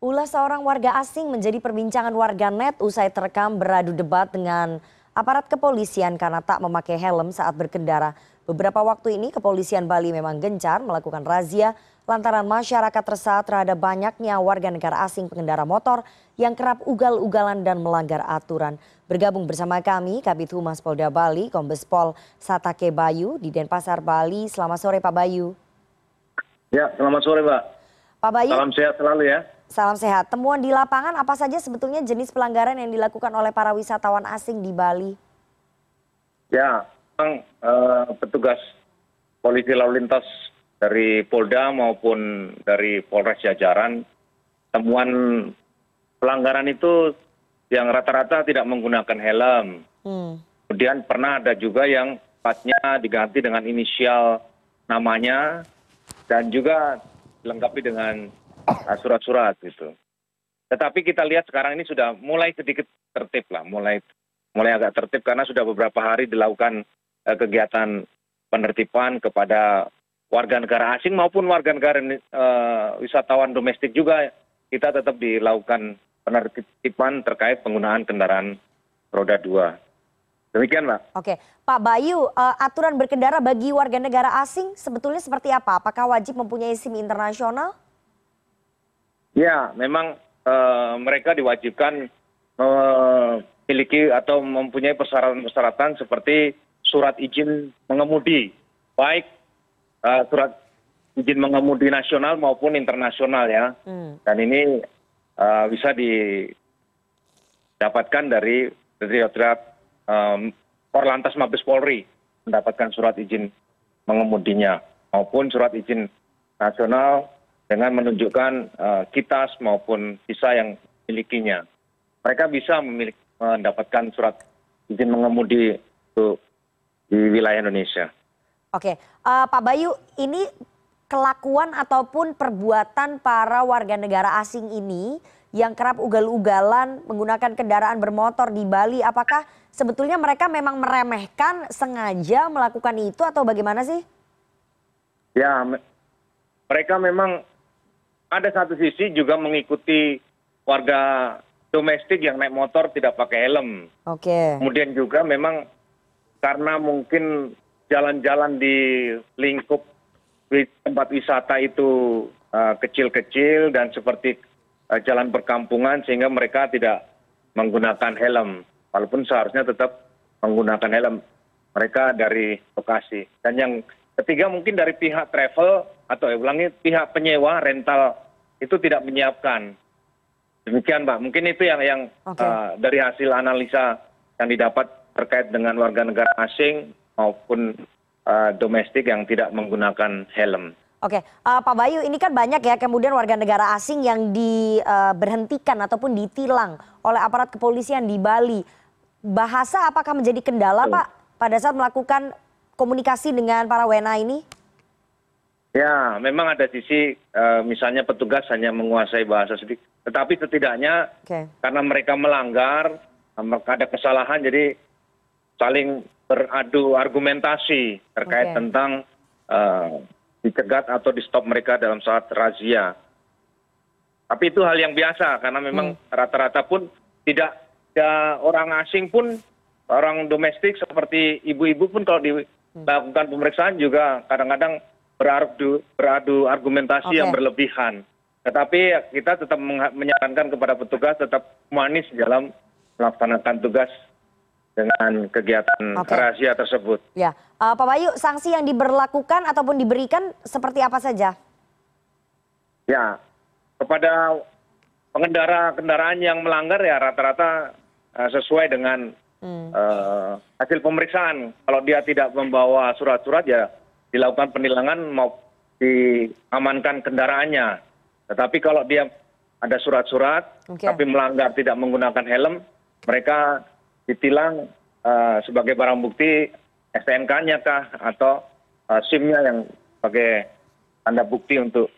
Ulah seorang warga asing menjadi perbincangan warganet usai terekam beradu debat dengan aparat kepolisian karena tak memakai helm saat berkendara. Beberapa waktu ini kepolisian Bali memang gencar melakukan razia lantaran masyarakat resah terhadap banyaknya warga negara asing pengendara motor yang kerap ugal-ugalan dan melanggar aturan. Bergabung bersama kami Kabit Humas Polda Bali, Kombes Pol Satake Bayu di Denpasar, Bali. Selamat sore Pak Bayu. Ya, selamat sore Pak. Pak Bayu. Salam sehat selalu ya. Salam sehat. Temuan di lapangan apa saja sebetulnya jenis pelanggaran yang dilakukan oleh para wisatawan asing di Bali? Ya, memang eh, petugas polisi lalu lintas dari Polda maupun dari Polres Jajaran, temuan pelanggaran itu yang rata-rata tidak menggunakan helm. Hmm. Kemudian pernah ada juga yang platnya diganti dengan inisial namanya dan juga dilengkapi dengan surat-surat gitu. Tetapi kita lihat sekarang ini sudah mulai sedikit tertib lah, mulai mulai agak tertib karena sudah beberapa hari dilakukan uh, kegiatan penertiban kepada warga negara asing maupun warga negara uh, wisatawan domestik juga kita tetap dilakukan penertiban terkait penggunaan kendaraan roda dua. Demikian, Pak. Oke, Pak Bayu, uh, aturan berkendara bagi warga negara asing sebetulnya seperti apa? Apakah wajib mempunyai SIM internasional? Ya, memang uh, mereka diwajibkan memiliki atau mempunyai persyaratan-persyaratan seperti surat izin mengemudi, baik uh, surat izin mengemudi nasional maupun internasional ya. Hmm. Dan ini uh, bisa didapatkan dari Direktorat um, Korlantas Mabes Polri mendapatkan surat izin mengemudinya maupun surat izin nasional dengan menunjukkan uh, kitas maupun visa yang milikinya. Mereka bisa memiliki, mendapatkan surat izin mengemudi untuk di wilayah Indonesia. Oke, uh, Pak Bayu, ini kelakuan ataupun perbuatan para warga negara asing ini yang kerap ugal-ugalan menggunakan kendaraan bermotor di Bali, apakah sebetulnya mereka memang meremehkan sengaja melakukan itu atau bagaimana sih? Ya, mereka memang ada satu sisi juga mengikuti warga domestik yang naik motor tidak pakai helm. Oke. Okay. Kemudian juga memang karena mungkin jalan-jalan di lingkup tempat wisata itu uh, kecil-kecil dan seperti uh, jalan perkampungan sehingga mereka tidak menggunakan helm walaupun seharusnya tetap menggunakan helm mereka dari lokasi dan yang ketiga mungkin dari pihak travel atau ya ulangi pihak penyewa rental itu tidak menyiapkan demikian mbak mungkin itu yang yang okay. uh, dari hasil analisa yang didapat terkait dengan warga negara asing maupun uh, domestik yang tidak menggunakan helm. Oke, uh, Pak Bayu, ini kan banyak ya kemudian warga negara asing yang diberhentikan uh, ataupun ditilang oleh aparat kepolisian di Bali. Bahasa apakah menjadi kendala, Pak, pada saat melakukan komunikasi dengan para WNA ini? Ya, memang ada sisi uh, misalnya petugas hanya menguasai bahasa sedikit, tetapi setidaknya okay. karena mereka melanggar, mereka ada kesalahan, jadi saling beradu argumentasi terkait tentang uh, dicegat atau di stop mereka dalam saat razia. Tapi itu hal yang biasa karena memang hmm. rata-rata pun tidak ada orang asing pun orang domestik seperti ibu-ibu pun kalau dilakukan pemeriksaan juga kadang-kadang beradu, beradu argumentasi okay. yang berlebihan. Tetapi kita tetap menyarankan kepada petugas tetap manis dalam melaksanakan tugas dengan kegiatan rahasia tersebut. Ya, uh, Pak Bayu, sanksi yang diberlakukan ataupun diberikan seperti apa saja? Ya, kepada pengendara kendaraan yang melanggar ya rata-rata uh, sesuai dengan hmm. uh, hasil pemeriksaan. Kalau dia tidak membawa surat-surat ya dilakukan penilangan mau diamankan kendaraannya. Tetapi kalau dia ada surat-surat okay. tapi melanggar tidak menggunakan helm, mereka ditilang eh, sebagai barang bukti stnk nya kah atau eh, sim nya yang sebagai tanda bukti untuk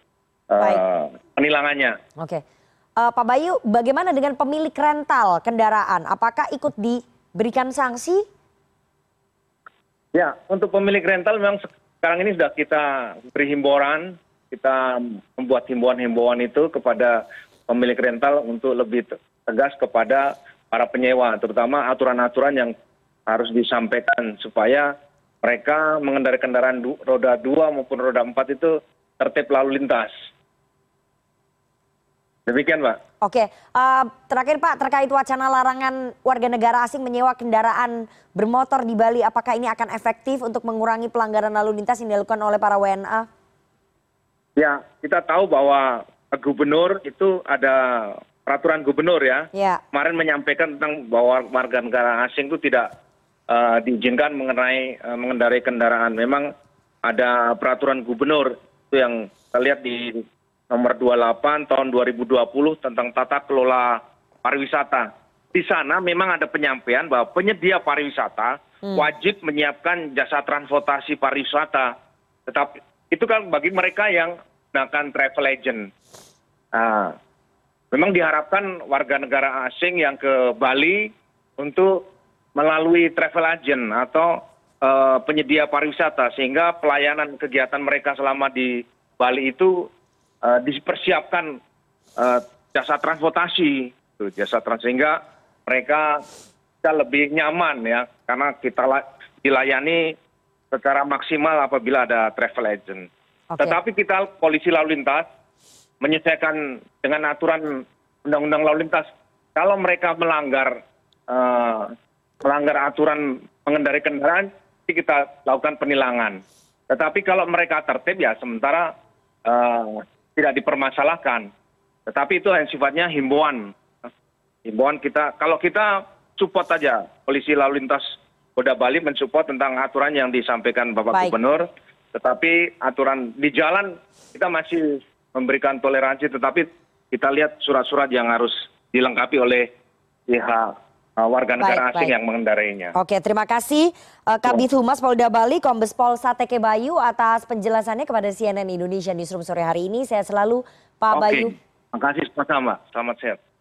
uh, penilangannya. Oke. Uh, Pak Bayu, bagaimana dengan pemilik rental kendaraan? Apakah ikut diberikan sanksi? Ya, untuk pemilik rental memang sekarang ini sudah kita beri himbauan, kita membuat himbauan-himbauan itu kepada pemilik rental untuk lebih tegas kepada para penyewa terutama aturan aturan yang harus disampaikan supaya mereka mengendarai kendaraan roda dua maupun roda empat itu tertib lalu lintas demikian pak oke uh, terakhir pak terkait wacana larangan warga negara asing menyewa kendaraan bermotor di bali apakah ini akan efektif untuk mengurangi pelanggaran lalu lintas yang dilakukan oleh para wna ya kita tahu bahwa gubernur itu ada peraturan gubernur ya, ya. kemarin menyampaikan tentang bahwa warga negara asing itu tidak uh, diizinkan mengenai uh, mengendarai kendaraan. Memang ada peraturan gubernur itu yang kita lihat di nomor 28 tahun 2020 tentang tata kelola pariwisata. Di sana memang ada penyampaian bahwa penyedia pariwisata hmm. wajib menyiapkan jasa transportasi pariwisata. Tetapi itu kan bagi mereka yang menggunakan travel agent. Nah, memang diharapkan warga negara asing yang ke Bali untuk melalui travel agent atau uh, penyedia pariwisata sehingga pelayanan kegiatan mereka selama di Bali itu dipersiapkan uh, jasa transportasi, tuh, jasa trans sehingga mereka bisa lebih nyaman ya karena kita dilayani secara maksimal apabila ada travel agent. Okay. Tetapi kita polisi lalu lintas menyesuaikan dengan aturan undang undang lalu lintas kalau mereka melanggar uh, melanggar aturan mengendarai kendaraan kita lakukan penilangan tetapi kalau mereka tertib ya sementara uh, tidak dipermasalahkan. Tetapi itu yang sifatnya himbauan. Himbauan kita kalau kita support saja polisi lalu lintas Polda Bali mensupport tentang aturan yang disampaikan Bapak Baik. Gubernur. Tetapi aturan di jalan kita masih memberikan toleransi tetapi kita lihat surat surat yang harus dilengkapi oleh pihak warga negara baik, asing baik. yang mengendarainya. Oke, terima kasih uh, Kabit Humas Polda Bali, Kombes Pol Sateke Bayu atas penjelasannya kepada CNN Indonesia Newsroom sore hari ini. Saya selalu Pak Oke. Bayu. Terima kasih sama-sama. Selamat sehat.